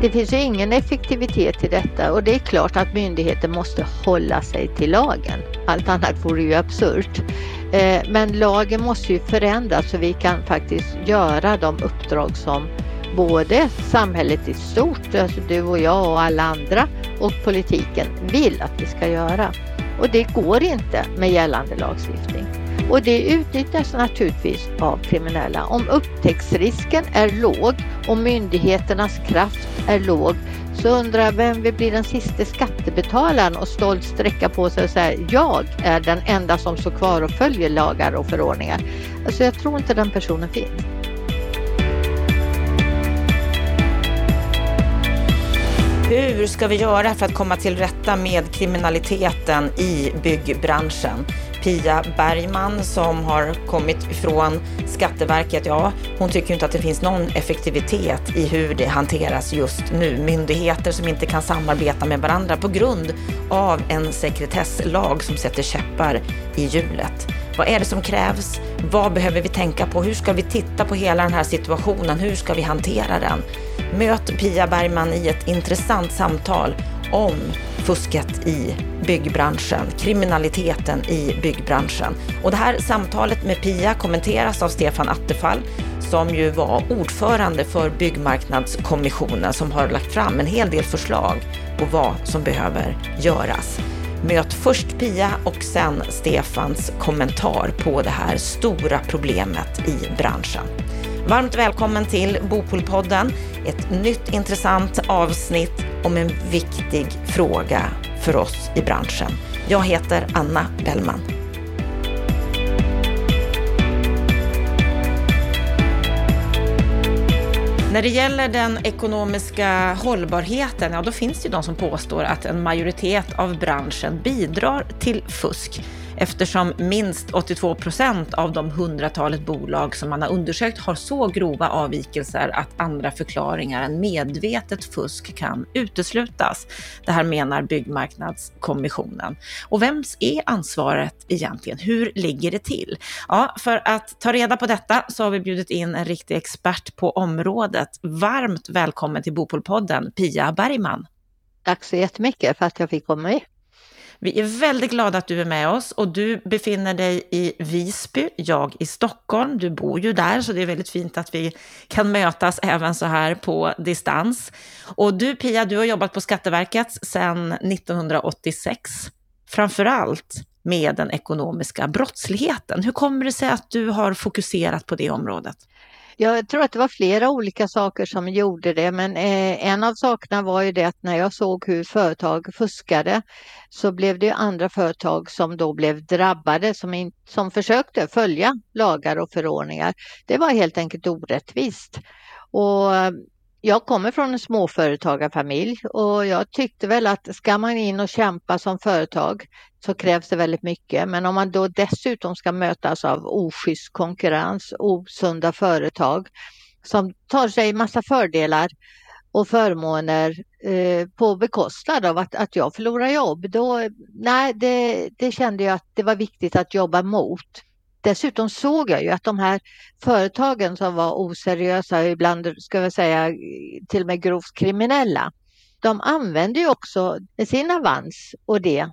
Det finns ju ingen effektivitet i detta och det är klart att myndigheter måste hålla sig till lagen. Allt annat vore ju absurt. Eh, men lagen måste ju förändras så vi kan faktiskt göra de uppdrag som både samhället i stort, alltså du och jag och alla andra och politiken vill att vi ska göra. Och det går inte med gällande lagstiftning. Och det utnyttjas naturligtvis av kriminella. Om upptäcktsrisken är låg och myndigheternas kraft är låg så undrar jag vem vill bli den sista skattebetalaren och stolt sträcka på sig och säga jag är den enda som står kvar och följer lagar och förordningar. Alltså jag tror inte den personen finns. Hur ska vi göra för att komma till rätta med kriminaliteten i byggbranschen? Pia Bergman som har kommit ifrån Skatteverket, ja, hon tycker inte att det finns någon effektivitet i hur det hanteras just nu. Myndigheter som inte kan samarbeta med varandra på grund av en sekretesslag som sätter käppar i hjulet. Vad är det som krävs? Vad behöver vi tänka på? Hur ska vi titta på hela den här situationen? Hur ska vi hantera den? Möt Pia Bergman i ett intressant samtal om fusket i byggbranschen, kriminaliteten i byggbranschen. Och det här samtalet med Pia kommenteras av Stefan Attefall som ju var ordförande för Byggmarknadskommissionen som har lagt fram en hel del förslag på vad som behöver göras. Möt först Pia och sen Stefans kommentar på det här stora problemet i branschen. Varmt välkommen till Bopolpodden, ett nytt intressant avsnitt om en viktig fråga för oss i branschen. Jag heter Anna Bellman. När det gäller den ekonomiska hållbarheten, ja då finns det ju de som påstår att en majoritet av branschen bidrar till fusk eftersom minst 82 procent av de hundratalet bolag som man har undersökt har så grova avvikelser att andra förklaringar än medvetet fusk kan uteslutas. Det här menar Byggmarknadskommissionen. Och vems är ansvaret egentligen? Hur ligger det till? Ja, för att ta reda på detta så har vi bjudit in en riktig expert på området. Varmt välkommen till Bopolpodden, Pia Bergman. Tack så jättemycket för att jag fick komma hit. Vi är väldigt glada att du är med oss och du befinner dig i Visby, jag i Stockholm. Du bor ju där så det är väldigt fint att vi kan mötas även så här på distans. Och du Pia, du har jobbat på Skatteverket sedan 1986, framför allt med den ekonomiska brottsligheten. Hur kommer det sig att du har fokuserat på det området? Jag tror att det var flera olika saker som gjorde det, men eh, en av sakerna var ju det att när jag såg hur företag fuskade så blev det andra företag som då blev drabbade som, in, som försökte följa lagar och förordningar. Det var helt enkelt orättvist. Och jag kommer från en småföretagarfamilj och jag tyckte väl att ska man in och kämpa som företag så krävs det väldigt mycket. Men om man då dessutom ska mötas av oschysst konkurrens, osunda företag som tar sig massa fördelar och förmåner eh, på bekostnad av att, att jag förlorar jobb, då nej, det, det kände jag att det var viktigt att jobba mot. Dessutom såg jag ju att de här företagen som var oseriösa, ibland ska vi säga till och med grovt kriminella, de använde ju också sin avans och det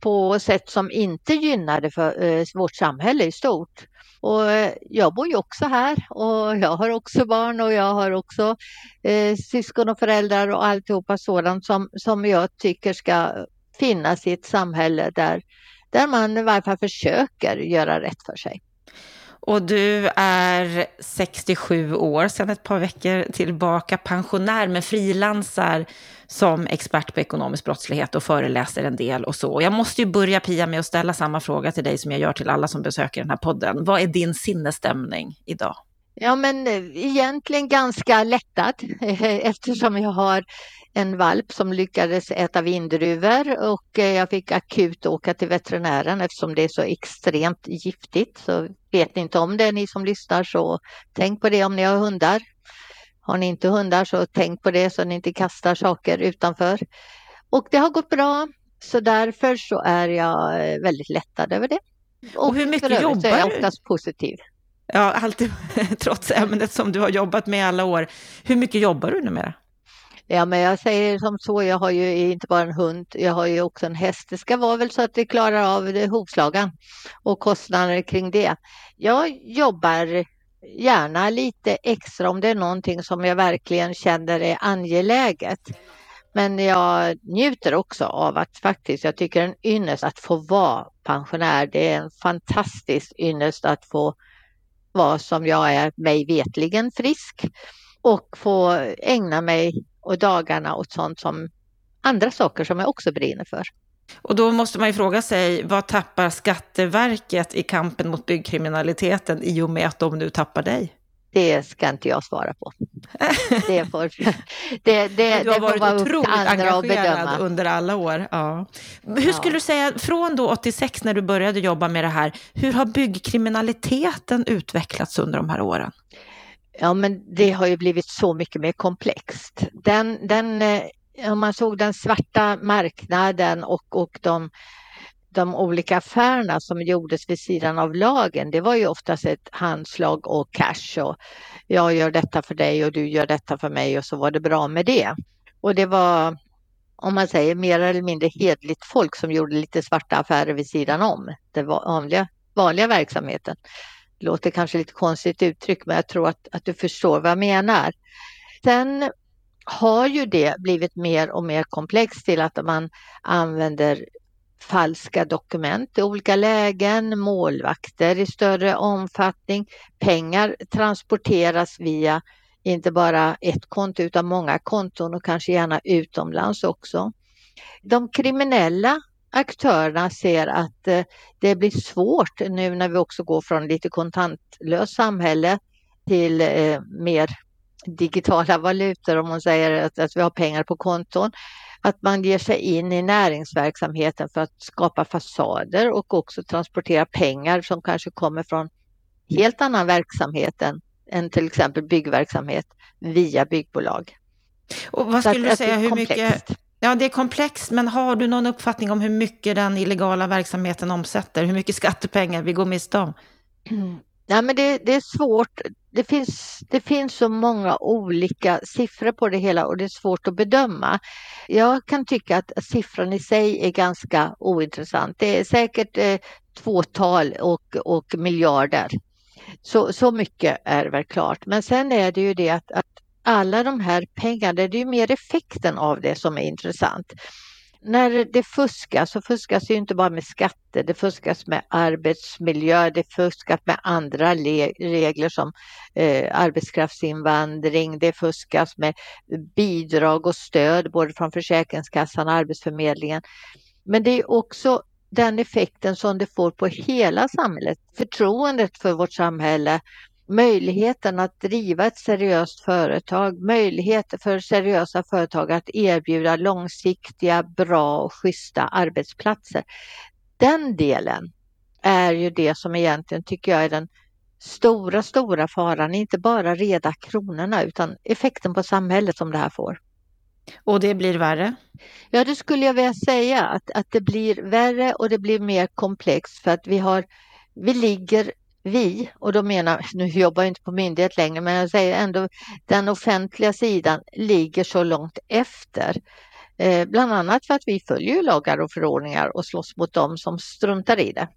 på sätt som inte gynnade för eh, vårt samhälle i stort. Och eh, jag bor ju också här och jag har också barn och jag har också eh, syskon och föräldrar och alltihopa sådant som, som jag tycker ska finnas i ett samhälle där där man i varje fall försöker göra rätt för sig. Och du är 67 år sedan ett par veckor tillbaka, pensionär men frilansar som expert på ekonomisk brottslighet och föreläser en del och så. Jag måste ju börja Pia med att ställa samma fråga till dig som jag gör till alla som besöker den här podden. Vad är din sinnesstämning idag? Ja men eh, egentligen ganska lättad eftersom jag har en valp som lyckades äta vindruvor och eh, jag fick akut åka till veterinären eftersom det är så extremt giftigt. Så vet ni inte om det ni som lyssnar så tänk på det om ni har hundar. Har ni inte hundar så tänk på det så ni inte kastar saker utanför. Och det har gått bra så därför så är jag eh, väldigt lättad över det. Och, och hur mycket jobbar du? är jag oftast positiv. Ja, alltid, trots ämnet som du har jobbat med i alla år. Hur mycket jobbar du numera? Ja, men jag säger som så, jag har ju inte bara en hund, jag har ju också en häst. Det ska vara väl så att vi klarar av hovslagan och kostnader kring det. Jag jobbar gärna lite extra om det är någonting som jag verkligen känner är angeläget. Men jag njuter också av att faktiskt, jag tycker en ynnest att få vara pensionär. Det är en fantastisk ynnest att få vara som jag är, mig vetligen frisk och få ägna mig och dagarna åt sånt som andra saker som jag också brinner för. Och då måste man ju fråga sig, vad tappar Skatteverket i kampen mot byggkriminaliteten i och med att de nu tappar dig? Det ska inte jag svara på. Det, får, det, det, du har varit otroligt engagerad under alla år. Ja. Hur ja. skulle du säga, från då 86 när du började jobba med det här, hur har byggkriminaliteten utvecklats under de här åren? Ja, men det har ju blivit så mycket mer komplext. Den, den, eh, om man såg den svarta marknaden och, och de, de olika affärerna som gjordes vid sidan av lagen, det var ju oftast ett handslag och cash och jag gör detta för dig och du gör detta för mig och så var det bra med det. Och det var, om man säger mer eller mindre hedligt folk som gjorde lite svarta affärer vid sidan om den vanliga, vanliga verksamheten låter kanske lite konstigt uttryck, men jag tror att, att du förstår vad jag menar. Sen har ju det blivit mer och mer komplext till att man använder falska dokument i olika lägen, målvakter i större omfattning. Pengar transporteras via inte bara ett konto utan många konton och kanske gärna utomlands också. De kriminella aktörerna ser att eh, det blir svårt nu när vi också går från lite kontantlöst samhälle till eh, mer digitala valutor om man säger att, att vi har pengar på konton. Att man ger sig in i näringsverksamheten för att skapa fasader och också transportera pengar som kanske kommer från helt annan verksamhet än, än till exempel byggverksamhet via byggbolag. Och vad skulle att, du säga, hur mycket, Ja, det är komplext, men har du någon uppfattning om hur mycket den illegala verksamheten omsätter? Hur mycket skattepengar vi går miste om? Nej, men det, det, är svårt. Det finns, det finns så många olika siffror på det hela och det är svårt att bedöma. Jag kan tycka att siffran i sig är ganska ointressant. Det är säkert eh, tvåtal och, och miljarder. Så, så mycket är väl klart. Men sen är det ju det att, att alla de här pengarna, det är ju mer effekten av det som är intressant. När det fuskas så fuskas det ju inte bara med skatter, det fuskas med arbetsmiljö, det fuskas med andra regler som eh, arbetskraftsinvandring, det fuskas med bidrag och stöd både från Försäkringskassan och Arbetsförmedlingen. Men det är också den effekten som det får på hela samhället, förtroendet för vårt samhälle möjligheten att driva ett seriöst företag, möjligheter för seriösa företag att erbjuda långsiktiga, bra och schyssta arbetsplatser. Den delen är ju det som egentligen tycker jag är den stora, stora faran, inte bara reda kronorna utan effekten på samhället som det här får. Och det blir värre? Ja, det skulle jag vilja säga att, att det blir värre och det blir mer komplext för att vi har vi ligger vi, och då menar, nu jobbar jag inte på myndighet längre, men jag säger ändå den offentliga sidan ligger så långt efter. Eh, bland annat för att vi följer lagar och förordningar och slåss mot dem som struntar i det.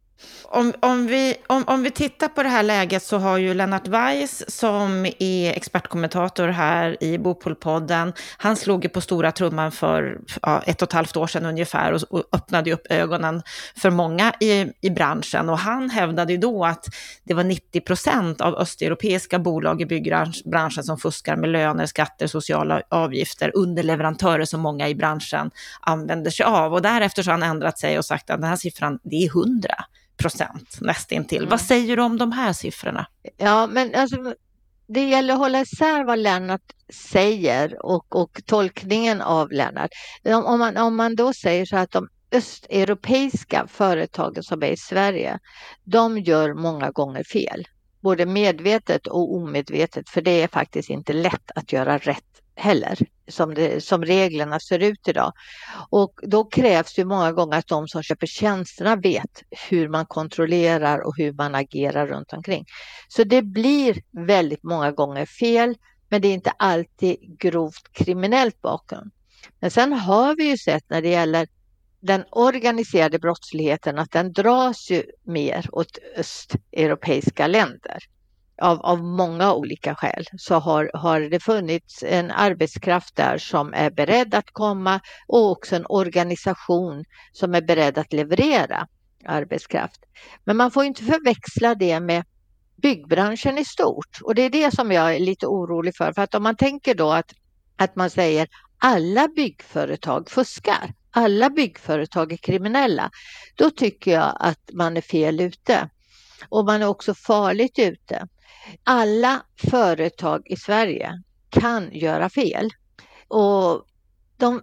Om, om, vi, om, om vi tittar på det här läget så har ju Lennart Weiss som är expertkommentator här i Bopolpodden, han slog ju på stora trumman för ja, ett och ett halvt år sedan ungefär och, och öppnade upp ögonen för många i, i branschen. Och han hävdade ju då att det var 90 procent av östeuropeiska bolag i byggbranschen som fuskar med löner, skatter, sociala avgifter, underleverantörer som många i branschen använder sig av. Och därefter så har han ändrat sig och sagt att den här siffran, det är 100 procent nästintill. Mm. Vad säger du om de här siffrorna? Ja, men alltså, det gäller att hålla isär vad Lennart säger och, och tolkningen av Lennart. Om man, om man då säger så att de östeuropeiska företagen som är i Sverige, de gör många gånger fel. Både medvetet och omedvetet, för det är faktiskt inte lätt att göra rätt heller som, det, som reglerna ser ut idag. Och då krävs det många gånger att de som köper tjänsterna vet hur man kontrollerar och hur man agerar runt omkring. Så det blir väldigt många gånger fel. Men det är inte alltid grovt kriminellt bakom. Men sen har vi ju sett när det gäller den organiserade brottsligheten att den dras ju mer åt östeuropeiska länder. Av, av många olika skäl så har, har det funnits en arbetskraft där som är beredd att komma och också en organisation som är beredd att leverera arbetskraft. Men man får inte förväxla det med byggbranschen i stort och det är det som jag är lite orolig för. För att om man tänker då att, att man säger alla byggföretag fuskar, alla byggföretag är kriminella, då tycker jag att man är fel ute. Och man är också farligt ute. Alla företag i Sverige kan göra fel. Och, de,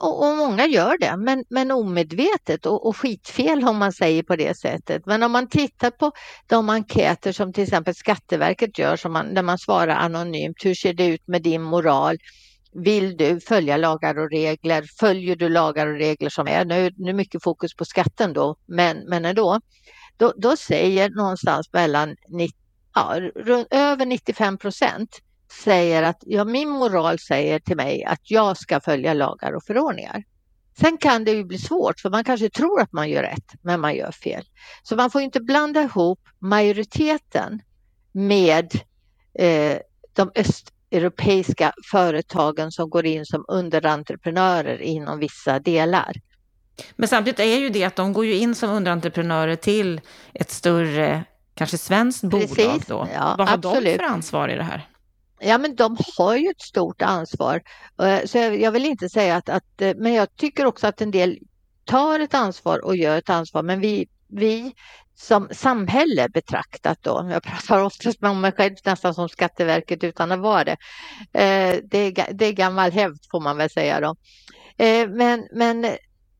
och, och många gör det, men, men omedvetet och, och skitfel om man säger på det sättet. Men om man tittar på de enkäter som till exempel Skatteverket gör, som man, där man svarar anonymt, hur ser det ut med din moral? Vill du följa lagar och regler? Följer du lagar och regler som är? Nu, nu är mycket fokus på skatten då, men, men ändå. Då, då säger någonstans mellan 90, ja, över 95 procent säger att ja, min moral säger till mig att jag ska följa lagar och förordningar. Sen kan det ju bli svårt för man kanske tror att man gör rätt men man gör fel. Så man får inte blanda ihop majoriteten med eh, de östeuropeiska företagen som går in som underentreprenörer inom vissa delar. Men samtidigt är ju det att de går ju in som underentreprenörer till ett större, kanske svenskt bolag då. Ja, Vad har absolut. de för ansvar i det här? Ja, men de har ju ett stort ansvar. Eh, så jag vill inte säga att, att, eh, men jag tycker också att en del tar ett ansvar och gör ett ansvar. Men vi, vi som samhälle betraktat då. Jag pratar oftast om mig själv nästan som Skatteverket utan att vara det. Eh, det är, det är gammal hävd får man väl säga då. Men, men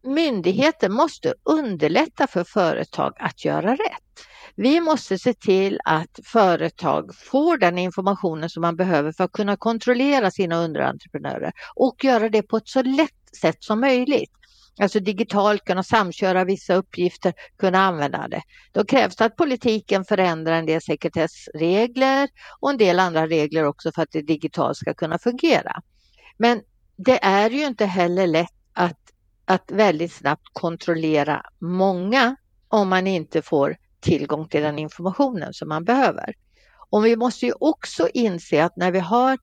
myndigheter måste underlätta för företag att göra rätt. Vi måste se till att företag får den informationen som man behöver för att kunna kontrollera sina underentreprenörer och göra det på ett så lätt sätt som möjligt alltså digitalt kunna samköra vissa uppgifter, kunna använda det. Då krävs det att politiken förändrar en del sekretessregler och en del andra regler också för att det digitalt ska kunna fungera. Men det är ju inte heller lätt att, att väldigt snabbt kontrollera många om man inte får tillgång till den informationen som man behöver. Och vi måste ju också inse att när vi har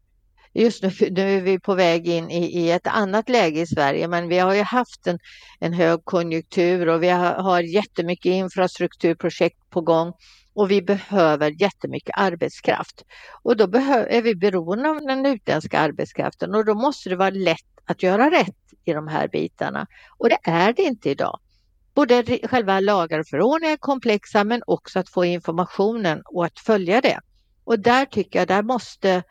just nu, nu är vi på väg in i, i, ett annat läge i Sverige, men vi har ju haft en, en högkonjunktur och vi har, har jättemycket infrastrukturprojekt på gång och vi behöver jättemycket arbetskraft. Och då är vi beroende av den utländska arbetskraften och då måste det vara lätt att göra rätt i de här bitarna. Och det är det inte idag. Både själva lagar och förordningar är komplexa men också att få informationen och att följa det. Och där tycker jag, där måste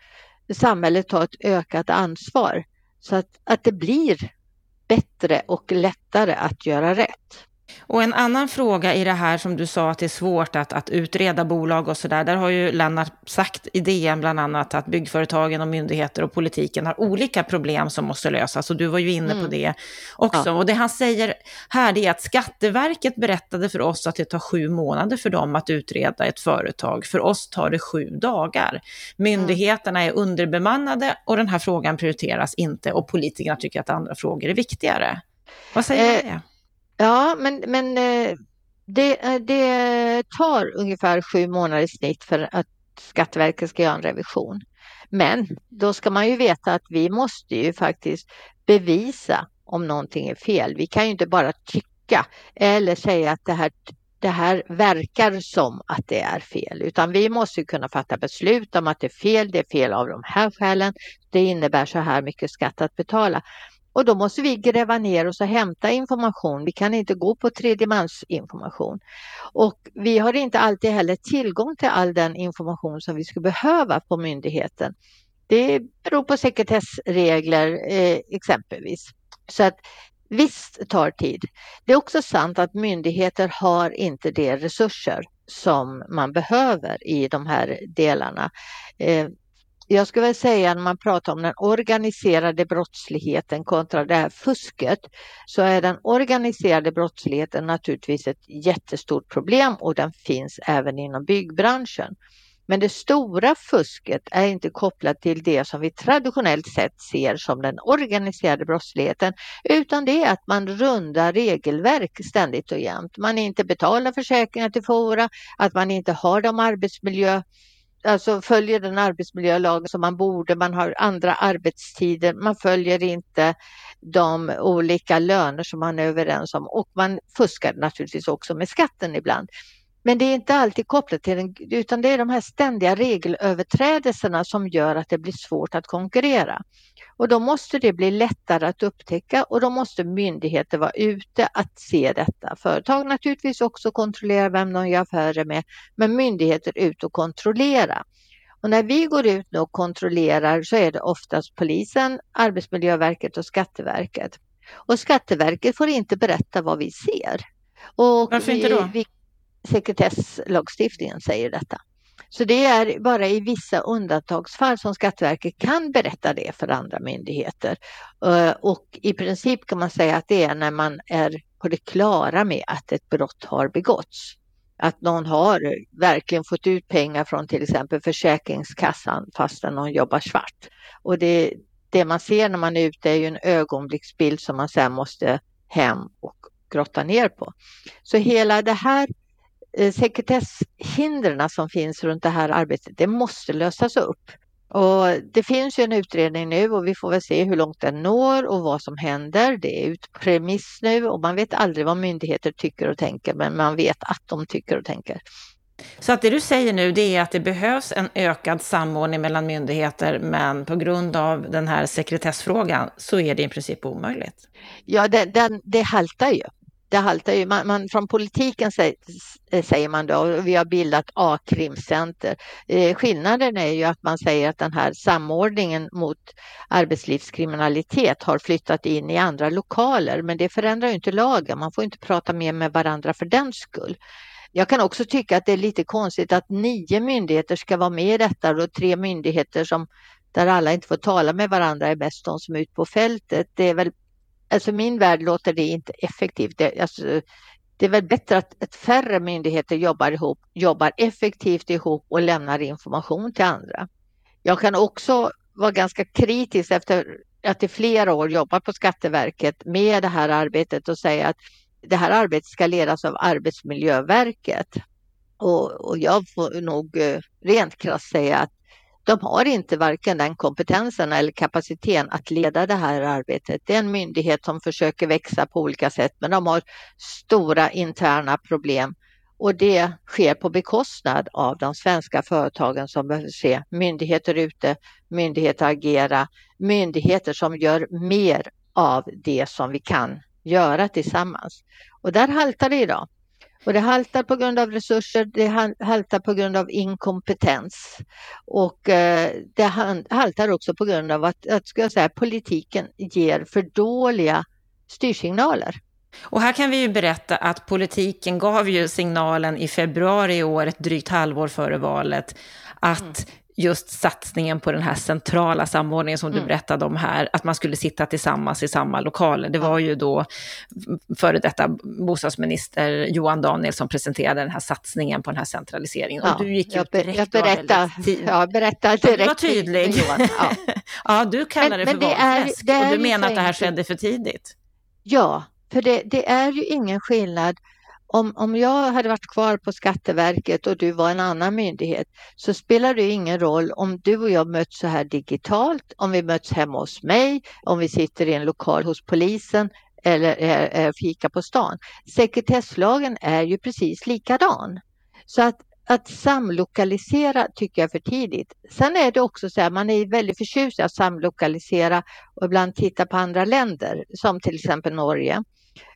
samhället ta ett ökat ansvar så att, att det blir bättre och lättare att göra rätt. Och en annan fråga i det här som du sa att det är svårt att, att utreda bolag och sådär. Där har ju Lennart sagt i DN bland annat att byggföretagen och myndigheter och politiken har olika problem som måste lösas. Och du var ju inne mm. på det också. Ja. Och det han säger här är att Skatteverket berättade för oss att det tar sju månader för dem att utreda ett företag. För oss tar det sju dagar. Myndigheterna är underbemannade och den här frågan prioriteras inte. Och politikerna tycker att andra frågor är viktigare. Vad säger du eh, det? Ja, men, men eh, det, eh, det tar ungefär sju månader i snitt för att Skatteverket ska göra en revision. Men då ska man ju veta att vi måste ju faktiskt bevisa om någonting är fel. Vi kan ju inte bara tycka eller säga att det här, det här verkar som att det är fel, utan vi måste kunna fatta beslut om att det är fel. Det är fel av de här skälen. Det innebär så här mycket skatt att betala. Och då måste vi gräva ner oss och hämta information. Vi kan inte gå på tredjemansinformation. Och vi har inte alltid heller tillgång till all den information som vi skulle behöva på myndigheten. Det beror på sekretessregler eh, exempelvis. Så att visst tar tid. Det är också sant att myndigheter har inte de resurser som man behöver i de här delarna. Eh, jag skulle väl säga när man pratar om den organiserade brottsligheten kontra det här fusket så är den organiserade brottsligheten naturligtvis ett jättestort problem och den finns även inom byggbranschen. Men det stora fusket är inte kopplat till det som vi traditionellt sett ser som den organiserade brottsligheten, utan det är att man rundar regelverk ständigt och jämt. Man inte betalar försäkringar till Fora, att man inte har de arbetsmiljö alltså följer den arbetsmiljölag som man borde, man har andra arbetstider, man följer inte de olika löner som man är överens om och man fuskar naturligtvis också med skatten ibland. Men det är inte alltid kopplat till den, utan det är de här ständiga regelöverträdelserna som gör att det blir svårt att konkurrera. Och då måste det bli lättare att upptäcka och då måste myndigheter vara ute att se detta. Företag naturligtvis också kontrollera vem de gör affärer med, men myndigheter ut och kontrollera. Och när vi går ut nu och kontrollerar så är det oftast polisen, Arbetsmiljöverket och Skatteverket. Och Skatteverket får inte berätta vad vi ser. Och Varför inte då? Vi, sekretesslagstiftningen säger detta. Så det är bara i vissa undantagsfall som Skatteverket kan berätta det för andra myndigheter. Eh, och i princip kan man säga att det är när man är på det klara med att ett brott har begåtts. Att någon har verkligen fått ut pengar från till exempel Försäkringskassan fastän någon jobbar svart. Och det, det man ser när man är ute är ju en ögonblicksbild som man sen måste hem och grotta ner på. Så hela det här sekretesshindren som finns runt det här arbetet, det måste lösas upp. Och det finns ju en utredning nu och vi får väl se hur långt den når och vad som händer. Det är ut remiss nu och man vet aldrig vad myndigheter tycker och tänker, men man vet att de tycker och tänker. Så att det du säger nu det är att det behövs en ökad samordning mellan myndigheter, men på grund av den här sekretessfrågan så är det i princip omöjligt? Ja, det, den, det haltar ju det haltar ju. Man, man, från politiken säger, eh, säger man då, vi har bildat A-krimcenter. Eh, skillnaden är ju att man säger att den här samordningen mot arbetslivskriminalitet har flyttat in i andra lokaler, men det förändrar ju inte lagen. Man får inte prata mer med varandra för den skull. Jag kan också tycka att det är lite konstigt att nio myndigheter ska vara med i detta och tre myndigheter som där alla inte får tala med varandra är bäst de som är ute på fältet. Det är väl alltså min värld låter det inte effektivt. Det, alltså, det är väl bättre att, att färre myndigheter jobbar ihop, jobbar effektivt ihop och lämnar information till andra. Jag kan också vara ganska kritisk efter att i flera år jobbat på Skatteverket med det här arbetet och säga att det här arbetet ska ledas av Arbetsmiljöverket. Och, och jag får nog eh, rent krasst säga att de har inte varken den kompetensen eller kapaciteten att leda det här arbetet. Det är en myndighet som försöker växa på olika sätt men de har stora interna problem och det sker på bekostnad av de svenska företagen som behöver se myndigheter ute, myndigheter agera, myndigheter som gör mer av det som vi kan göra tillsammans. Och där haltar det idag. Och det haltar på grund av resurser, det haltar på grund av inkompetens och eh, det haltar också på grund av att, att ska jag säga, politiken ger för dåliga styrsignaler. Och här kan vi ju berätta att politiken gav ju signalen i februari i år, ett drygt halvår före valet, att mm just satsningen på den här centrala samordningen som du mm. berättade om här, att man skulle sitta tillsammans i samma lokaler. Det var ju då före detta bostadsminister Johan Daniel som presenterade den här satsningen på den här centraliseringen. Ja, och du gick jag, direkt jag berättade, jag berättade direkt. Du var tydlig. Johan. Ja. ja, du kallar det för valfläsk och du menar att det här skedde för tidigt. Ja, för det, det är ju ingen skillnad om, om jag hade varit kvar på Skatteverket och du var en annan myndighet så spelar det ingen roll om du och jag möts så här digitalt, om vi möts hemma hos mig, om vi sitter i en lokal hos polisen eller är, är fika på stan. Sekretesslagen är ju precis likadan. Så att, att samlokalisera tycker jag är för tidigt. Sen är det också så här, man är väldigt förtjust i att samlokalisera och ibland titta på andra länder, som till exempel Norge.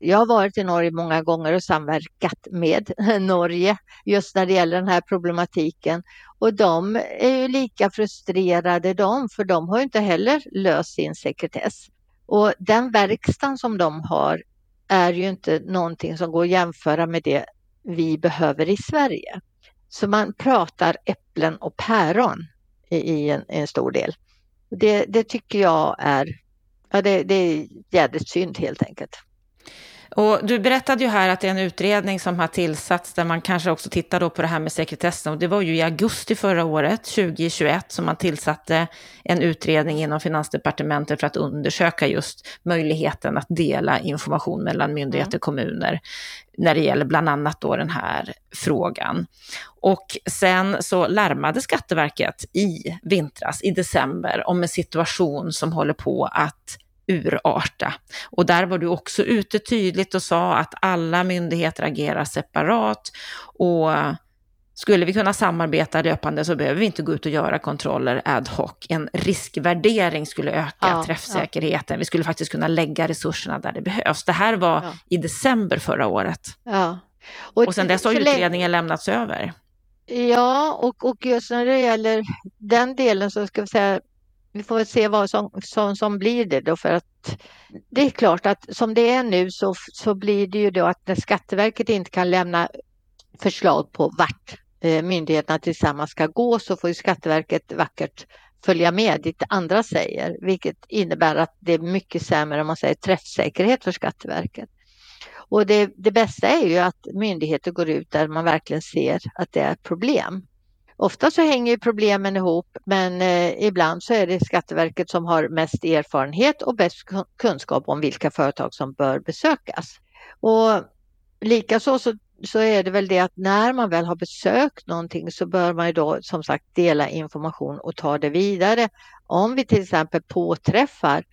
Jag har varit i Norge många gånger och samverkat med Norge just när det gäller den här problematiken. Och de är ju lika frustrerade de, för de har ju inte heller löst sin sekretess. Och den verkstaden som de har är ju inte någonting som går att jämföra med det vi behöver i Sverige. Så man pratar äpplen och päron i, en, en stor del. Det, det tycker jag är, ja, det, det är jädrigt synd helt enkelt. Och du berättade ju här att det är en utredning som har tillsatts där man kanske också tittar på det här med sekretessen. Och det var ju i augusti förra året, 2021, som man tillsatte en utredning inom Finansdepartementet för att undersöka just möjligheten att dela information mellan myndigheter och kommuner när det gäller bland annat då den här frågan. Och sen så larmade Skatteverket i vintras, i december, om en situation som håller på att urarta. Och där var du också ute tydligt och sa att alla myndigheter agerar separat och skulle vi kunna samarbeta löpande så behöver vi inte gå ut och göra kontroller ad hoc. En riskvärdering skulle öka ja, träffsäkerheten. Ja. Vi skulle faktiskt kunna lägga resurserna där det behövs. Det här var ja. i december förra året. Och, och sen dess har utredningen lämnats över. Ja, och, och just när det gäller den delen så ska vi säga vi får se vad som, som, som blir det då för att det är klart att som det är nu så, så blir det ju då att när Skatteverket inte kan lämna förslag på vart eh, myndigheterna tillsammans ska gå så får ju Skatteverket vackert följa med dit andra säger, vilket innebär att det är mycket sämre om man säger träffsäkerhet för Skatteverket. Och det, det bästa är ju att myndigheter går ut där man verkligen ser att det är problem. Ofta så hänger problemen ihop men eh, ibland så är det Skatteverket som har mest erfarenhet och bäst kunskap om vilka företag som bör besökas. Och likaså så, så är det väl det att när man väl har besökt någonting så bör man ju då som sagt dela information och ta det vidare. Om vi till exempel påträffar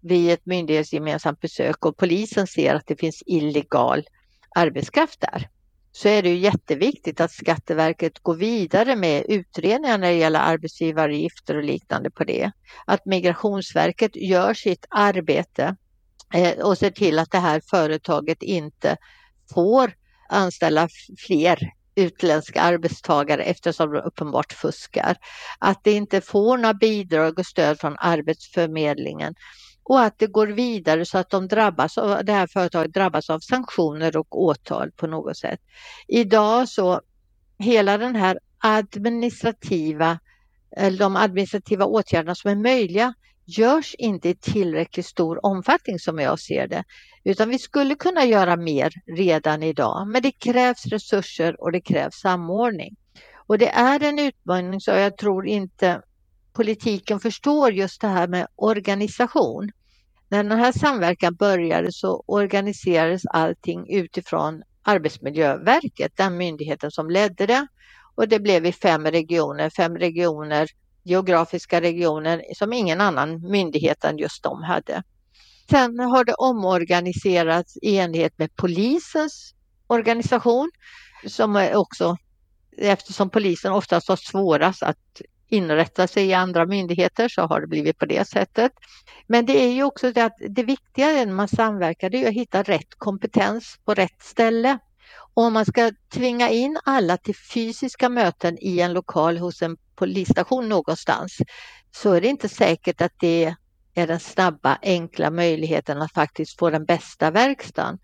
vid ett myndighetsgemensamt besök och polisen ser att det finns illegal arbetskraft där så är det ju jätteviktigt att Skatteverket går vidare med utredningar när det gäller arbetsgivaravgifter och liknande på det. Att Migrationsverket gör sitt arbete eh, och ser till att det här företaget inte får anställa fler utländska arbetstagare eftersom de uppenbart fuskar. Att det inte får några bidrag och stöd från Arbetsförmedlingen och att det går vidare så att de drabbas av, det här företaget drabbas av sanktioner och åtal på något sätt. Idag så hela den här administrativa, de administrativa åtgärderna som är möjliga görs inte i tillräckligt stor omfattning som jag ser det. Utan vi skulle kunna göra mer redan idag. Men det krävs resurser och det krävs samordning. Och det är en utmaning så jag tror inte politiken förstår just det här med organisation. När den här samverkan började så organiserades allting utifrån Arbetsmiljöverket, den myndigheten som ledde det. Och det blev i fem regioner, fem regioner, geografiska regioner som ingen annan myndighet än just de hade. Sen har det omorganiserats i enlighet med polisens organisation som är också eftersom polisen oftast har svårast att inrätta sig i andra myndigheter så har det blivit på det sättet. Men det är ju också det att det viktiga när man samverkar det är att hitta rätt kompetens på rätt ställe. Och om man ska tvinga in alla till fysiska möten i en lokal hos en polisstation någonstans så är det inte säkert att det är den snabba, enkla möjligheten att faktiskt få den bästa verkstaden.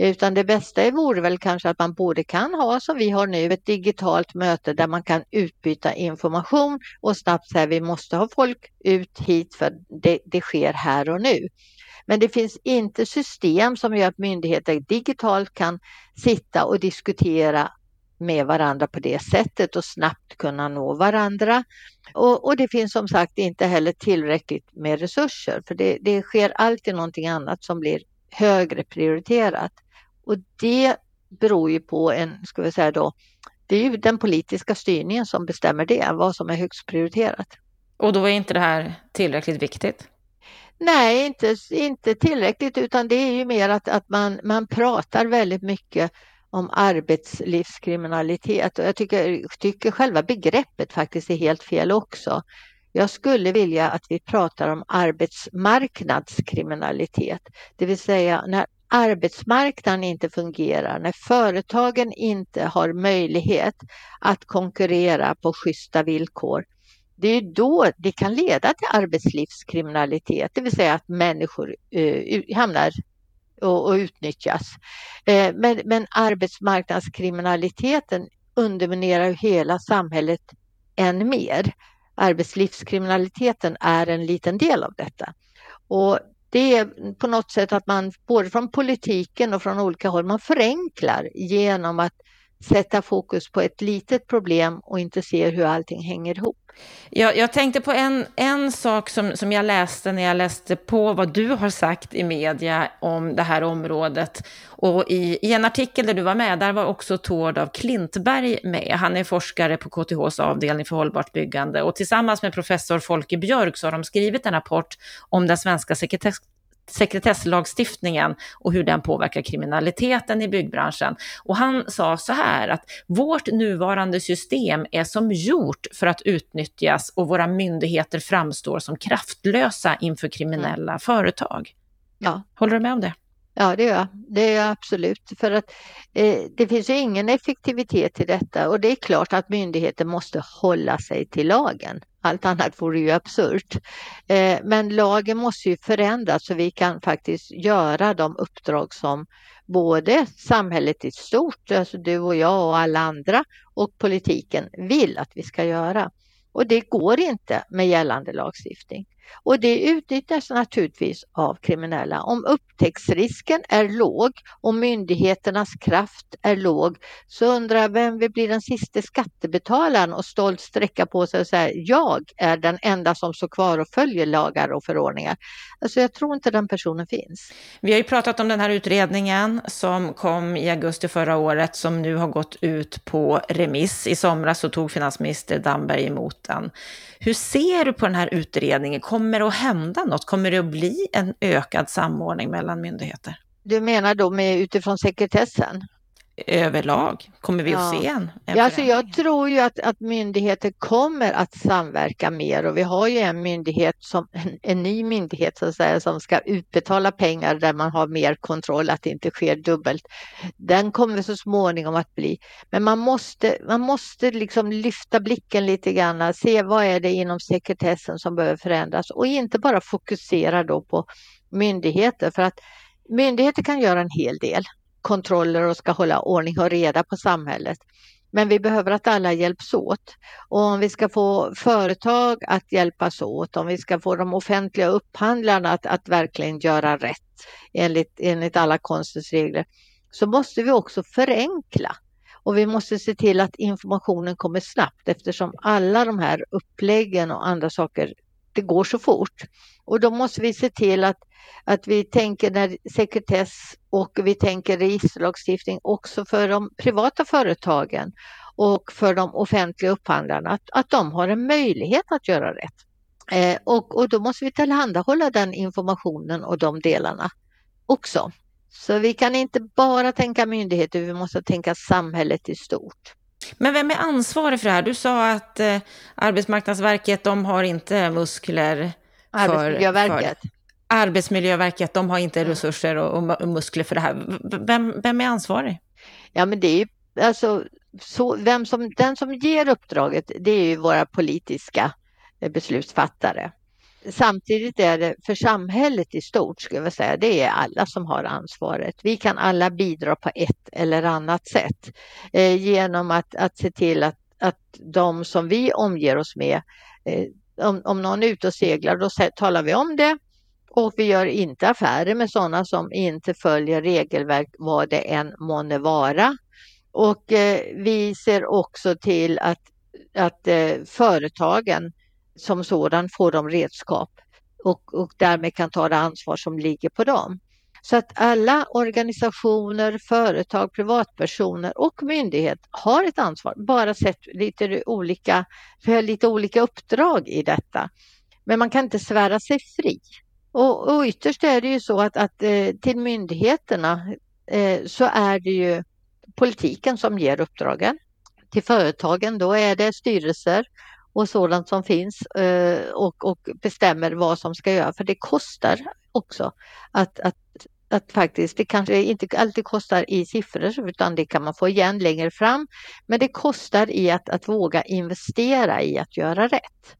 Utan det bästa vore väl kanske att man både kan ha som vi har nu ett digitalt möte där man kan utbyta information och snabbt säga vi måste ha folk ut hit för det, det sker här och nu. Men det finns inte system som gör att myndigheter digitalt kan sitta och diskutera med varandra på det sättet och snabbt kunna nå varandra. Och, och det finns som sagt inte heller tillräckligt med resurser för det, det sker alltid någonting annat som blir högre prioriterat. Och det beror ju på en, ska vi säga då, det är ju den politiska styrningen som bestämmer det, vad som är högst prioriterat. Och då är inte det här tillräckligt viktigt? Nej, inte, inte tillräckligt, utan det är ju mer att, att man, man pratar väldigt mycket om arbetslivskriminalitet och jag tycker, tycker själva begreppet faktiskt är helt fel också. Jag skulle vilja att vi pratar om arbetsmarknadskriminalitet, det vill säga när arbetsmarknaden inte fungerar, när företagen inte har möjlighet att konkurrera på schyssta villkor, det är då det kan leda till arbetslivskriminalitet, det vill säga att människor eh, hamnar och, och utnyttjas. Eh, men, men arbetsmarknadskriminaliteten underminerar hela samhället än mer. Arbetslivskriminaliteten är en liten del av detta. Och det är på något sätt att man både från politiken och från olika håll, man förenklar genom att sätta fokus på ett litet problem och inte se hur allting hänger ihop. Jag, jag tänkte på en, en sak som, som jag läste när jag läste på vad du har sagt i media om det här området. Och i, i en artikel där du var med, där var också Tord av Klintberg med. Han är forskare på KTHs avdelning för hållbart byggande och tillsammans med professor Folke Björk så har de skrivit en rapport om den svenska sekretess sekretesslagstiftningen och hur den påverkar kriminaliteten i byggbranschen. Och han sa så här att vårt nuvarande system är som gjort för att utnyttjas och våra myndigheter framstår som kraftlösa inför kriminella mm. företag. Ja. Håller du med om det? Ja, det gör jag. Det gör jag absolut. För att eh, det finns ju ingen effektivitet i detta och det är klart att myndigheter måste hålla sig till lagen. Allt annat vore ju absurt. Eh, men lagen måste ju förändras så vi kan faktiskt göra de uppdrag som både samhället i stort, alltså du och jag och alla andra och politiken vill att vi ska göra. Och det går inte med gällande lagstiftning. Och det utnyttjas naturligtvis av kriminella. Om upptäcktsrisken är låg och myndigheternas kraft är låg så undrar jag vem vill bli den sista skattebetalaren och stolt sträcka på sig och säga jag är den enda som står kvar och följer lagar och förordningar. Alltså jag tror inte den personen finns. Vi har ju pratat om den här utredningen som kom i augusti förra året som nu har gått ut på remiss. I somras så tog finansminister Damberg emot den. Hur ser du på den här utredningen? Kommer det att hända något? Kommer det att bli en ökad samordning mellan myndigheter? Du menar då med utifrån sekretessen? Överlag? Kommer vi att se en, en ja, alltså Jag tror ju att, att myndigheter kommer att samverka mer och vi har ju en myndighet, som, en, en, ny myndighet så att säga, som ska utbetala pengar där man har mer kontroll, att det inte sker dubbelt. Den kommer så småningom att bli. Men man måste, man måste liksom lyfta blicken lite grann, se vad är det inom sekretessen som behöver förändras och inte bara fokusera då på myndigheter för att myndigheter kan göra en hel del kontroller och ska hålla ordning och reda på samhället. Men vi behöver att alla hjälps åt. Och om vi ska få företag att hjälpas åt, om vi ska få de offentliga upphandlarna att, att verkligen göra rätt enligt, enligt alla konstens regler, så måste vi också förenkla. Och vi måste se till att informationen kommer snabbt eftersom alla de här uppläggen och andra saker, det går så fort. Och då måste vi se till att att vi tänker när sekretess och vi tänker registerlagstiftning också för de privata företagen och för de offentliga upphandlarna, att, att de har en möjlighet att göra rätt. Eh, och, och då måste vi tillhandahålla den informationen och de delarna också. Så vi kan inte bara tänka myndigheter, vi måste tänka samhället i stort. Men vem är ansvarig för det här? Du sa att eh, Arbetsmarknadsverket, de har inte muskler. Arbetsmiljöverket. För... Arbetsmiljöverket, de har inte resurser och, och muskler för det här. Vem, vem är ansvarig? Ja, men det är ju alltså så, vem som, den som ger uppdraget, det är ju våra politiska eh, beslutsfattare. Samtidigt är det för samhället i stort, skulle jag säga, det är alla som har ansvaret. Vi kan alla bidra på ett eller annat sätt eh, genom att, att se till att, att de som vi omger oss med, eh, om, om någon är ute och seglar, då talar vi om det och vi gör inte affärer med sådana som inte följer regelverk vad det än månne vara. Och eh, vi ser också till att, att eh, företagen som sådan får de redskap och, och därmed kan ta det ansvar som ligger på dem. Så att alla organisationer, företag, privatpersoner och myndighet har ett ansvar, bara sett lite olika, för har lite olika uppdrag i detta. Men man kan inte svära sig fri. Och, och ytterst är det ju så att, att eh, till myndigheterna eh, så är det ju politiken som ger uppdragen. Till företagen då är det styrelser och sådant som finns eh, och, och bestämmer vad som ska göras. För det kostar också att, att, att faktiskt, det kanske inte alltid kostar i siffror utan det kan man få igen längre fram. Men det kostar i att, att våga investera i att göra rätt.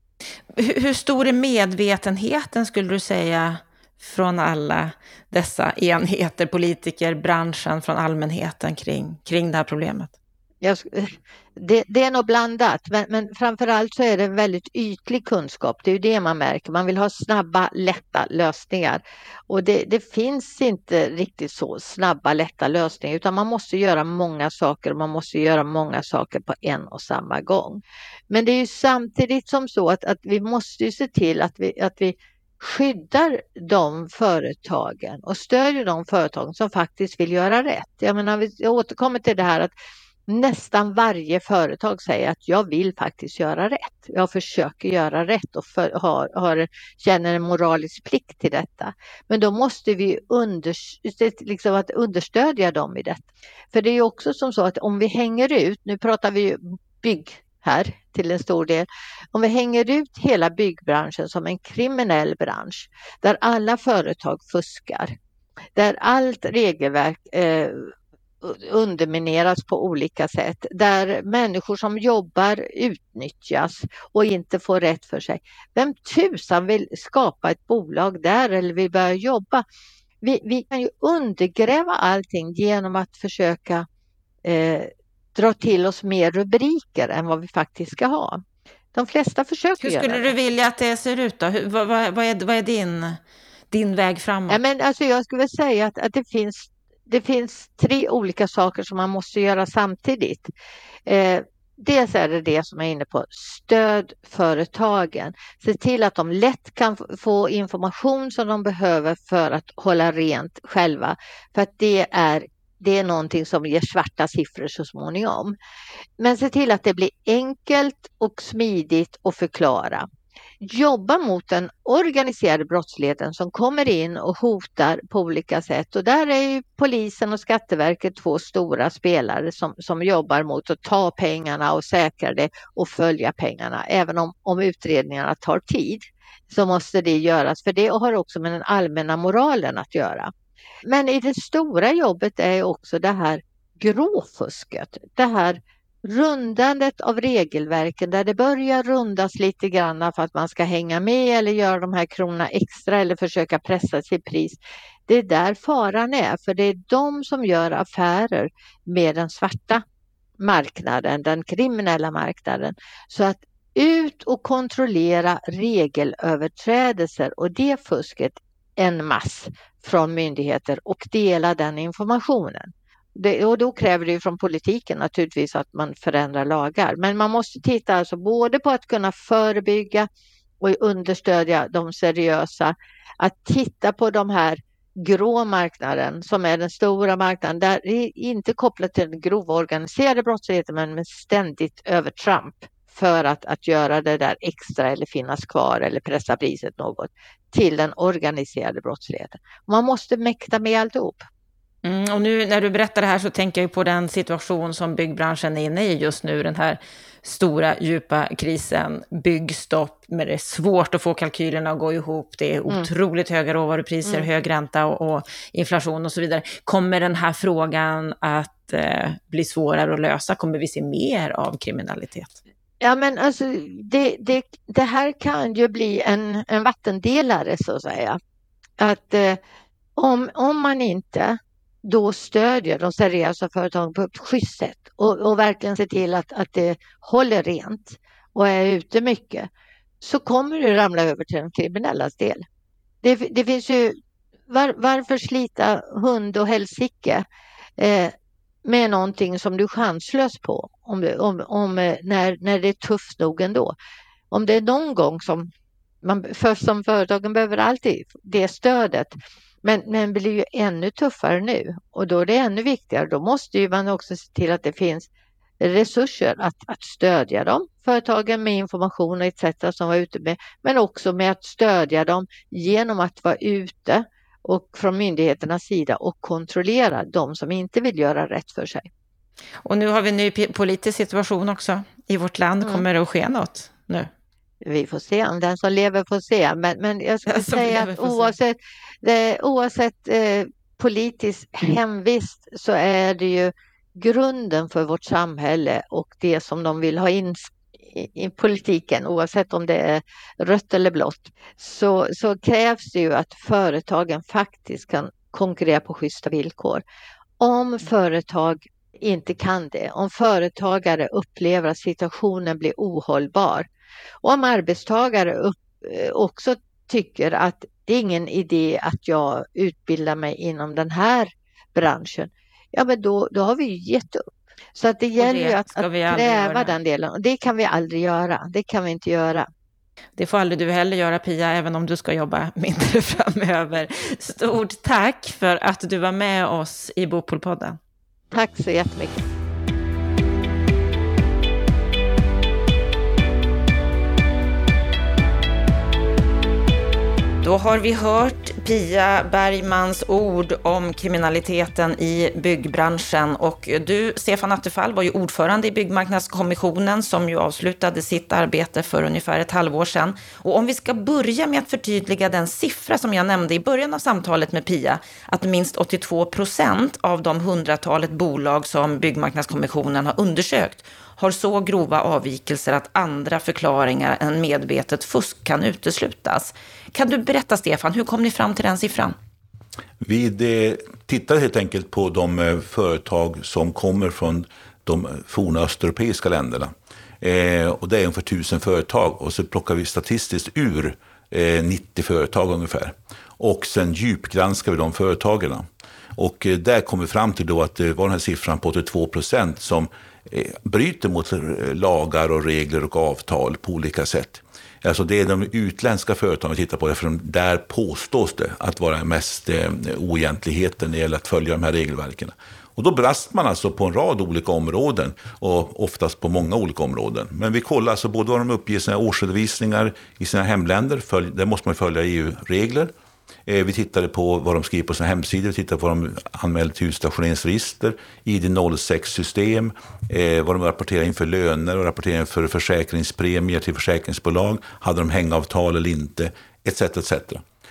Hur stor är medvetenheten skulle du säga från alla dessa enheter, politiker, branschen, från allmänheten kring, kring det här problemet? Jag, det, det, är nog blandat, men, men framförallt så är det en väldigt ytlig kunskap. Det är ju det man märker. Man vill ha snabba, lätta lösningar. Och det, det, finns inte riktigt så snabba, lätta lösningar, utan man måste göra många saker och man måste göra många saker på en och samma gång. Men det är ju samtidigt som så att, att vi måste ju se till att vi, att vi skyddar de företagen och stödjer de företagen som faktiskt vill göra rätt. Jag menar, jag återkommer till det här att nästan varje företag säger att jag vill faktiskt göra rätt. Jag försöker göra rätt och för, har, har, känner en moralisk plikt till detta. Men då måste vi under, liksom att understödja dem i detta. För det är också som så att om vi hänger ut, nu pratar vi bygg här till en stor del. Om vi hänger ut hela byggbranschen som en kriminell bransch där alla företag fuskar, där allt regelverk eh, undermineras på olika sätt, där människor som jobbar utnyttjas och inte får rätt för sig. Vem tusan vill skapa ett bolag där eller vill börja jobba? Vi, vi kan ju undergräva allting genom att försöka eh, dra till oss mer rubriker än vad vi faktiskt ska ha. De flesta försöker göra. Hur skulle du vilja att det ser ut då? Hur, vad, vad, är, vad är din, din väg framåt? Ja, men alltså jag skulle säga att, att det finns det finns tre olika saker som man måste göra samtidigt. Eh, dels är det det som jag är inne på, stöd företagen. Se till att de lätt kan få information som de behöver för att hålla rent själva. För att det är det är någonting som ger svarta siffror så småningom. Men se till att det blir enkelt och smidigt att förklara jobba mot den organiserade brottsligheten som kommer in och hotar på olika sätt. Och där är ju polisen och Skatteverket två stora spelare som, som jobbar mot att ta pengarna och säkra det och följa pengarna. Även om, om utredningarna tar tid så måste det göras, för det har också med den allmänna moralen att göra. Men i det stora jobbet är också det här gråfusket, det här rundandet av regelverken där det börjar rundas lite grann för att man ska hänga med eller göra de här kronorna extra eller försöka pressa sitt pris. Det är där faran är, för det är de som gör affärer med den svarta marknaden, den kriminella marknaden. Så att ut och kontrollera regelöverträdelser och det fusket en mass från myndigheter och dela den informationen. Det, och då kräver det från politiken naturligtvis att man förändrar lagar. Men man måste titta alltså både på att kunna förebygga och understödja de seriösa. Att titta på de här grå marknaden som är den stora marknaden. Där det är inte kopplat till den grova organiserade brottsligheten men med ständigt övertramp för att, att göra det där extra eller finnas kvar eller pressa priset något till den organiserade brottsligheten. Man måste mäkta med alltihop. Mm, och nu när du berättar det här så tänker jag på den situation som byggbranschen är inne i just nu, den här stora djupa krisen, byggstopp, men det är svårt att få kalkylerna att gå ihop, det är mm. otroligt höga råvarupriser, mm. hög ränta och, och, inflation och så vidare. Kommer den här frågan att eh, bli svårare att lösa? Kommer vi se mer av kriminalitet? Ja men alltså det, det, det här kan ju bli en, en vattendelare så att säga. Att eh, om, om man inte då stödjer de seriösa företagen på ett schysst sätt och, och verkligen ser till att, att det håller rent och är ute mycket så kommer det ramla över till den kriminellas del. Det, det finns ju, var, varför slita hund och helsike eh, med någonting som du är chanslös på om, om, om, eh, när, när det är tufft nog ändå. Om det är någon gång som man, för som företagen behöver alltid det stödet men, men blir ju ännu tuffare nu och då är det ännu viktigare. Då måste ju man också se till att det finns resurser att, att stödja dem, företagen med information etc. som var ute med, men också med att stödja dem genom att vara ute och från myndigheternas sida och kontrollera de som inte vill göra rätt för sig. Och nu har vi en ny politisk situation också i vårt land. Mm. Kommer det att ske något nu? Vi får se, om den som lever får se. Men, men jag skulle säga att oavsett, det, oavsett eh, politisk hemvist så är det ju grunden för vårt samhälle och det som de vill ha in i, i politiken, oavsett om det är rött eller blått, så, så krävs det ju att företagen faktiskt kan konkurrera på schyssta villkor. Om företag inte kan det. Om företagare upplever att situationen blir ohållbar och om arbetstagare upp, eh, också tycker att det är ingen idé att jag utbildar mig inom den här branschen, ja men då, då har vi ju gett upp. Så att det gäller ju att, att kräva den delen och det kan vi aldrig göra. Det kan vi inte göra. Det får aldrig du heller göra Pia, även om du ska jobba mindre framöver. Stort tack för att du var med oss i Bopolpodden. Tack så jättemycket. Då har vi hört Pia Bergmans ord om kriminaliteten i byggbranschen. Och du, Stefan Attefall, var ju ordförande i Byggmarknadskommissionen som ju avslutade sitt arbete för ungefär ett halvår sedan. Och om vi ska börja med att förtydliga den siffra som jag nämnde i början av samtalet med Pia, att minst 82 procent av de hundratalet bolag som Byggmarknadskommissionen har undersökt har så grova avvikelser att andra förklaringar än medvetet fusk kan uteslutas. Kan du berätta, Stefan, hur kom ni fram till den siffran? Vi tittade helt enkelt på de eh, företag som kommer från de forna östeuropeiska länderna. Eh, och det är ungefär tusen företag och så plockar vi statistiskt ur eh, 90 företag ungefär. Och sen djupgranskar vi de företagen. Och eh, där kom vi fram till då att det var den här siffran på 82 procent som Eh, bryter mot lagar och regler och avtal på olika sätt. Alltså det är de utländska företagen vi tittar på, för där påstås det att vara mest eh, oegentligheten när det gäller att följa de här regelverken. Och då brast man alltså på en rad olika områden och oftast på många olika områden. Men vi kollar alltså både vad de uppger i sina årsredovisningar i sina hemländer, följ, där måste man följa EU-regler. Eh, vi tittade på vad de skriver på sina hemsidor, vi tittade på vad de anmäler till utstationeringsregister, ID06-system, eh, vad de rapporterar in för löner och rapporterar in för försäkringspremier till försäkringsbolag, hade de hängavtal eller inte, etc. etc.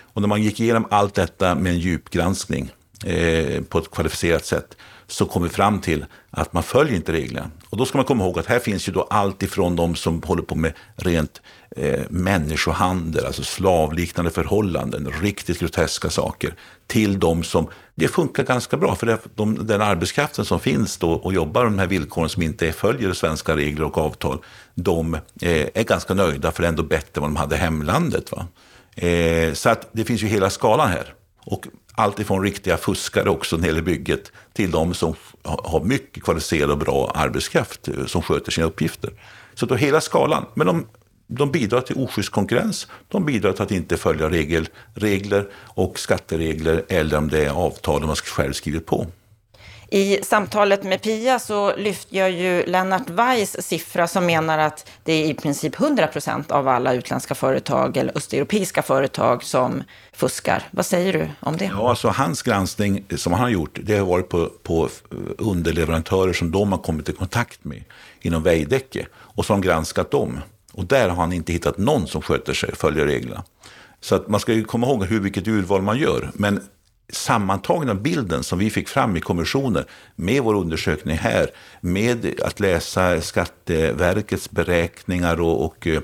Och när man gick igenom allt detta med en djupgranskning eh, på ett kvalificerat sätt så kom vi fram till att man följer inte reglerna. Och då ska man komma ihåg att här finns ju då allt ifrån de som håller på med rent eh, människohandel, alltså slavliknande förhållanden, riktigt groteska saker, till de som, det funkar ganska bra, för det, de, den arbetskraften som finns då och jobbar de här villkoren som inte följer svenska regler och avtal, de eh, är ganska nöjda, för det är ändå bättre än vad de hade i hemlandet. Va? Eh, så att det finns ju hela skalan här. Och allt ifrån riktiga fuskare också när det gäller bygget till de som har mycket kvalificerad och bra arbetskraft eh, som sköter sina uppgifter. Så då hela skalan. Men de, de bidrar till oschysst konkurrens. De bidrar till att inte följa regel, regler och skatteregler eller om det är avtal man själv skrivit på. I samtalet med Pia så lyfte jag ju Lennart Weiss siffra som menar att det är i princip 100 procent av alla utländska företag eller östeuropeiska företag som fuskar. Vad säger du om det? Ja, alltså hans granskning som han har gjort, det har varit på, på eh, underleverantörer som de har kommit i kontakt med inom Veidekke och som granskat dem. Och där har han inte hittat någon som sköter sig och följer reglerna. Så att man ska ju komma ihåg hur, vilket urval man gör. Men sammantagna bilden som vi fick fram i kommissionen med vår undersökning här, med att läsa Skatteverkets beräkningar och, och eh,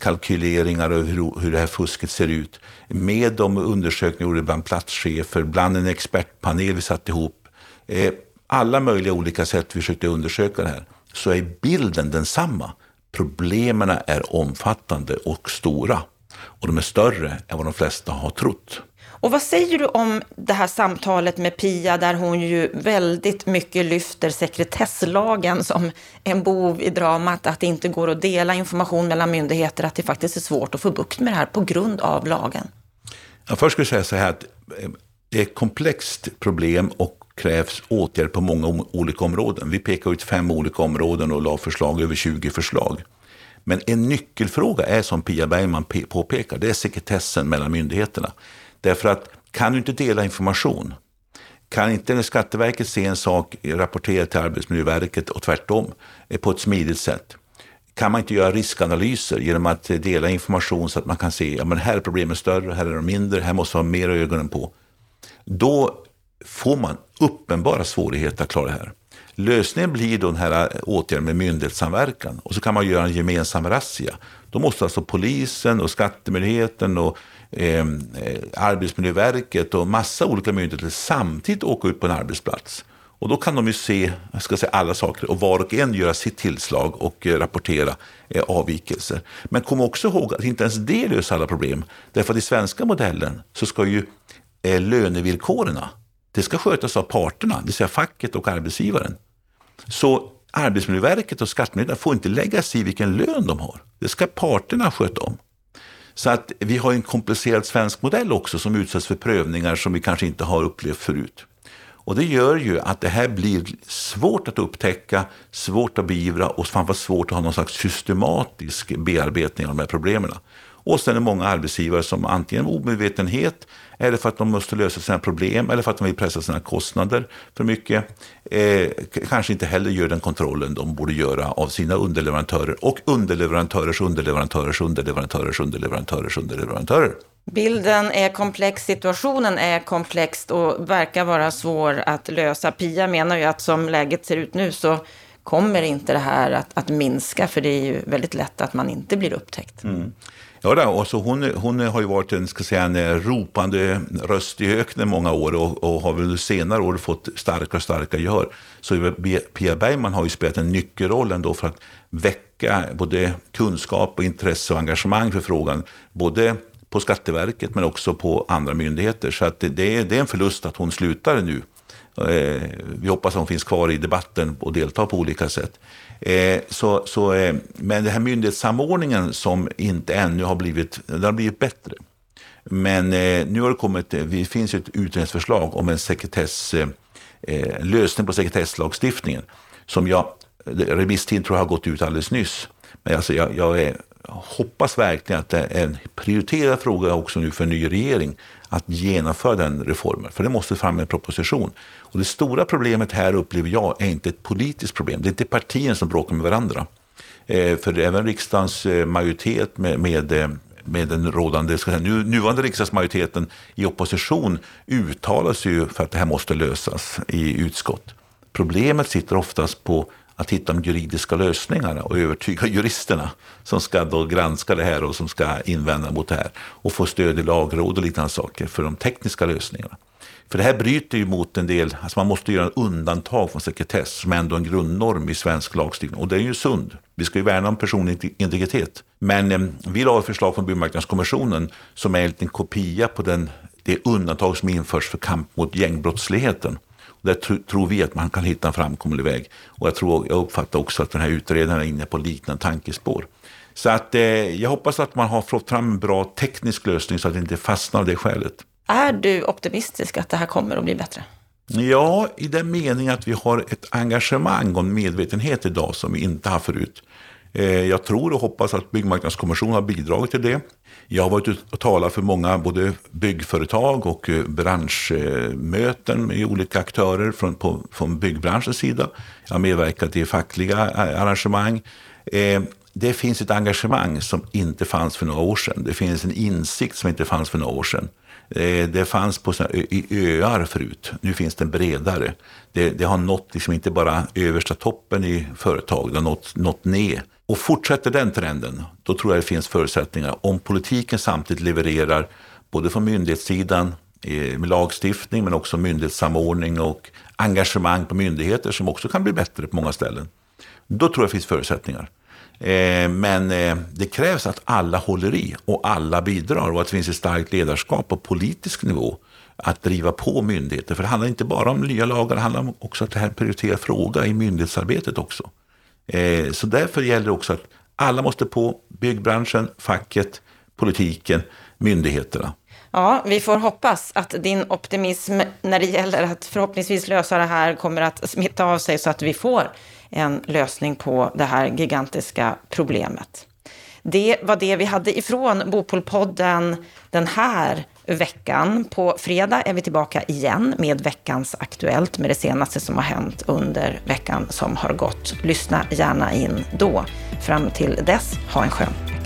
kalkyleringar över hur, hur det här fusket ser ut, med de undersökningar vi gjorde bland platschefer, bland en expertpanel vi satte ihop, eh, alla möjliga olika sätt vi försökte undersöka det här, så är bilden densamma. Problemen är omfattande och stora. Och de är större än vad de flesta har trott. Och vad säger du om det här samtalet med Pia där hon ju väldigt mycket lyfter sekretesslagen som en bov i dramat, att det inte går att dela information mellan myndigheter, att det faktiskt är svårt att få bukt med det här på grund av lagen? Jag först skulle jag säga så här att eh, det är ett komplext problem och krävs åtgärder på många olika områden. Vi pekar ut fem olika områden och la förslag över 20 förslag. Men en nyckelfråga är som Pia Bergman påpekar, det är sekretessen mellan myndigheterna. Därför att kan du inte dela information, kan inte Skatteverket se en sak rapporterad till Arbetsmiljöverket och tvärtom eh, på ett smidigt sätt? Kan man inte göra riskanalyser genom att eh, dela information så att man kan se, ja här är problemen större, här är de mindre, här måste man ha mer ögonen på. Då får man uppenbara svårigheter att klara det här. Lösningen blir då den här eh, åtgärden med myndighetssamverkan och så kan man göra en gemensam razzia. Då måste alltså polisen och skattemyndigheten och Eh, eh, Arbetsmiljöverket och massa olika myndigheter samtidigt åka ut på en arbetsplats. Och då kan de ju se jag ska säga, alla saker och var och en göra sitt tillslag och eh, rapportera eh, avvikelser. Men kom också ihåg att inte ens det löser alla problem. Därför att i svenska modellen så ska ju eh, lönevillkoren det ska skötas av parterna, det vill säga facket och arbetsgivaren. Så Arbetsmiljöverket och Skattemyndigheten får inte lägga sig i vilken lön de har. Det ska parterna sköta om. Så att vi har en komplicerad svensk modell också som utsätts för prövningar som vi kanske inte har upplevt förut. Och det gör ju att det här blir svårt att upptäcka, svårt att beivra och framförallt svårt att ha någon slags systematisk bearbetning av de här problemen. Och sen är det många arbetsgivare som antingen omedvetenhet eller för att de måste lösa sina problem eller för att de vill pressa sina kostnader för mycket. Eh, kanske inte heller gör den kontrollen de borde göra av sina underleverantörer och underleverantörers underleverantörers underleverantörers underleverantörers underleverantörer. Bilden är komplex, situationen är komplex och verkar vara svår att lösa. Pia menar ju att som läget ser ut nu så kommer inte det här att, att minska, för det är ju väldigt lätt att man inte blir upptäckt. Mm. Ja, då, och så hon, hon har ju varit en, ska säga, en eh, ropande röst i öknen många år och, och har väl senare år fått starkare och starkare gehör. Så Pia Bergman har ju spelat en nyckelroll ändå för att väcka både kunskap och intresse och engagemang för frågan. Både på Skatteverket men också på andra myndigheter. Så att det, det, är, det är en förlust att hon slutar nu. Eh, vi hoppas att hon finns kvar i debatten och deltar på olika sätt. Eh, så, så, eh, men den här myndighetssamordningen som inte ännu har blivit, den har blivit bättre. Men eh, nu har det kommit, eh, det finns ett utredningsförslag om en sekretess, eh, eh, lösning på sekretesslagstiftningen. Som jag, remisstiden tror jag har gått ut alldeles nyss. Men alltså jag, jag är, hoppas verkligen att det är en prioriterad fråga också nu för en ny regering att genomföra den reformen. För det måste fram en proposition. Och det stora problemet här upplever jag är inte ett politiskt problem. Det är inte partierna som bråkar med varandra. Eh, för även riksdagens eh, majoritet med, med eh, med den rådande, ska säga, nu, nuvarande riksdagsmajoriteten i opposition uttalar sig ju för att det här måste lösas i utskott. Problemet sitter oftast på att hitta de juridiska lösningarna och övertyga juristerna som ska då granska det här och som ska invända mot det här och få stöd i lagråd och liknande saker för de tekniska lösningarna. För det här bryter ju mot en del, alltså man måste göra en undantag från sekretess som är ändå en grundnorm i svensk lagstiftning och det är ju sund. Vi ska ju värna om personlig integritet. Men eh, vi la ett förslag från Byggmarknadskommissionen som är en liten kopia på den, det undantag som införs för kamp mot gängbrottsligheten. Där tror vi att man kan hitta en framkomlig väg. Och jag, tror, jag uppfattar också att den här utredaren är inne på liknande tankespår. Så att, eh, jag hoppas att man har fått fram en bra teknisk lösning så att det inte fastnar av det skälet. Är du optimistisk att det här kommer att bli bättre? Ja, i den meningen att vi har ett engagemang och en medvetenhet idag som vi inte har förut. Eh, jag tror och hoppas att Byggmarknadskommissionen har bidragit till det. Jag har varit ute och talat för många både byggföretag och eh, branschmöten med olika aktörer från, på, från byggbranschens sida. Jag har medverkat i fackliga eh, arrangemang. Eh, det finns ett engagemang som inte fanns för några år sedan. Det finns en insikt som inte fanns för några år sedan. Eh, det fanns på i öar förut, nu finns den bredare. Det, det har nått liksom inte bara översta toppen i företag, det har nått, nått ner och fortsätter den trenden, då tror jag det finns förutsättningar. Om politiken samtidigt levererar, både från myndighetssidan, eh, med lagstiftning, men också myndighetssamordning och engagemang på myndigheter som också kan bli bättre på många ställen. Då tror jag det finns förutsättningar. Eh, men eh, det krävs att alla håller i och alla bidrar och att det finns ett starkt ledarskap på politisk nivå att driva på myndigheter. För det handlar inte bara om nya lagar, det handlar också om att det här är en prioriterad fråga i myndighetsarbetet också. Eh, så därför gäller det också att alla måste på, byggbranschen, facket, politiken, myndigheterna. Ja, vi får hoppas att din optimism när det gäller att förhoppningsvis lösa det här kommer att smitta av sig så att vi får en lösning på det här gigantiska problemet. Det var det vi hade ifrån Bopolpodden den här veckan. På fredag är vi tillbaka igen med veckans Aktuellt med det senaste som har hänt under veckan som har gått. Lyssna gärna in då. Fram till dess, ha en skön